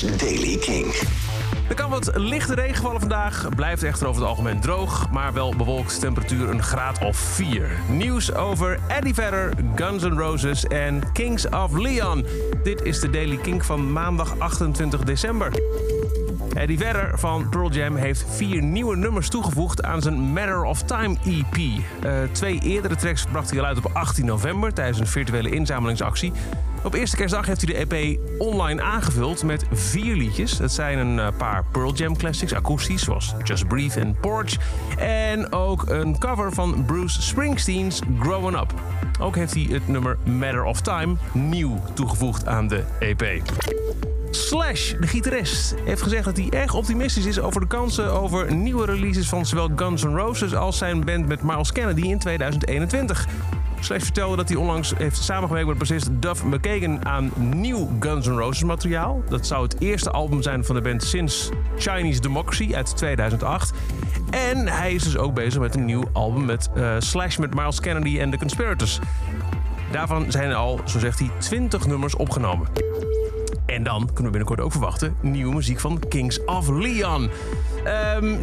Daily King. Er kan wat lichte regen vallen vandaag. Blijft echter over het algemeen droog, maar wel bewolkt. Temperatuur een graad of 4. Nieuws over Eddie Vedder, Guns N' Roses en Kings of Leon. Dit is de Daily King van maandag 28 december. Eddie Vedder van Pearl Jam heeft vier nieuwe nummers toegevoegd aan zijn Matter of Time EP. Uh, twee eerdere tracks bracht hij al uit op 18 november tijdens een virtuele inzamelingsactie. Op eerste kerstdag heeft hij de EP online aangevuld met vier liedjes. Dat zijn een eh, paar Pearl Jam classics, akoestisch, zoals Just Breathe en Porch. En ook een cover van Bruce Springsteen's Growing Up. Ook heeft hij het nummer Matter of Time nieuw toegevoegd aan de EP. Slash, de gitarist, heeft gezegd dat hij erg optimistisch is over de kansen over nieuwe releases van zowel Guns N' Roses als zijn band met Miles Kennedy in 2021. Slash vertelde dat hij onlangs heeft samengewerkt met bassist Duff McKagan aan nieuw Guns N' Roses materiaal. Dat zou het eerste album zijn van de band sinds Chinese Democracy uit 2008. En hij is dus ook bezig met een nieuw album met uh, Slash met Miles Kennedy en The Conspirators. Daarvan zijn al, zo zegt hij, 20 nummers opgenomen. En dan kunnen we binnenkort ook verwachten nieuwe muziek van Kings of Leon.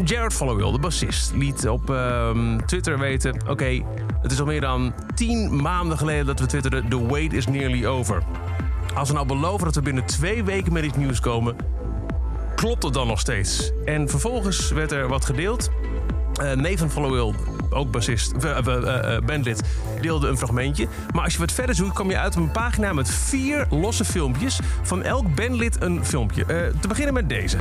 Jared Followill, de bassist, liet op um, Twitter weten... oké, het is al meer dan 10 maanden geleden dat we twitterden... The wait is nearly over. Als we nou beloven dat we binnen twee weken met iets nieuws komen... klopt het dan nog steeds? En vervolgens werd er wat gedeeld. Uh, Nathan Followill, ook bassist, uh, bandlid, deelde een fragmentje. Maar als je wat verder zoekt, kom je uit op een pagina met vier losse filmpjes. Van elk bandlid een filmpje. te beginnen met deze.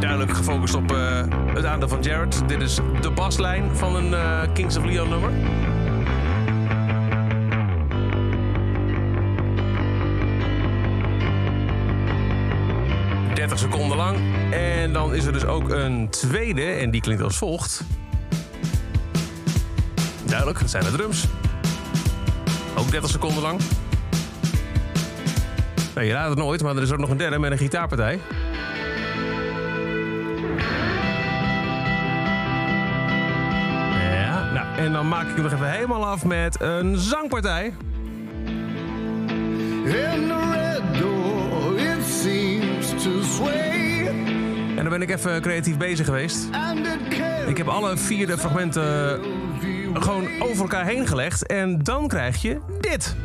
Duidelijk gefocust op het aandeel van Jared. Dit is de baslijn van een Kings of Leon nummer. 30 seconden lang. En dan is er dus ook een tweede, en die klinkt als volgt. Duidelijk, dat zijn de drums. Ook 30 seconden lang. Nou, je raadt het nooit, maar er is ook nog een derde met een gitaarpartij. Ja, nou, en dan maak ik hem nog even helemaal af met een zangpartij. Ben ik even creatief bezig geweest. Ik heb alle vier fragmenten gewoon over elkaar heen gelegd. En dan krijg je dit.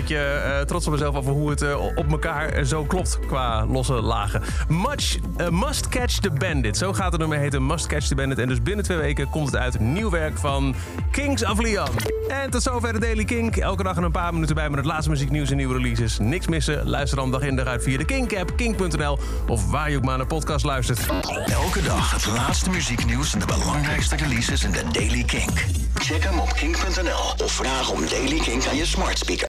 Beetje uh, trots op mezelf over hoe het uh, op elkaar zo klopt qua losse lagen. Much, Must Catch the Bandit. Zo gaat het nummer heten, Must Catch the Bandit. En dus binnen twee weken komt het uit nieuw werk van Kings of Leon. En tot zover de Daily Kink. Elke dag een paar minuten bij met het laatste muzieknieuws en nieuwe releases. Niks missen. Luister dan dag in dag uit via de Kink-app, kink.nl of waar je ook maar naar podcast luistert. Elke dag het laatste muzieknieuws en de belangrijkste releases in de Daily Kink. Check hem op kink.nl of vraag om Daily Kink aan je smart speaker.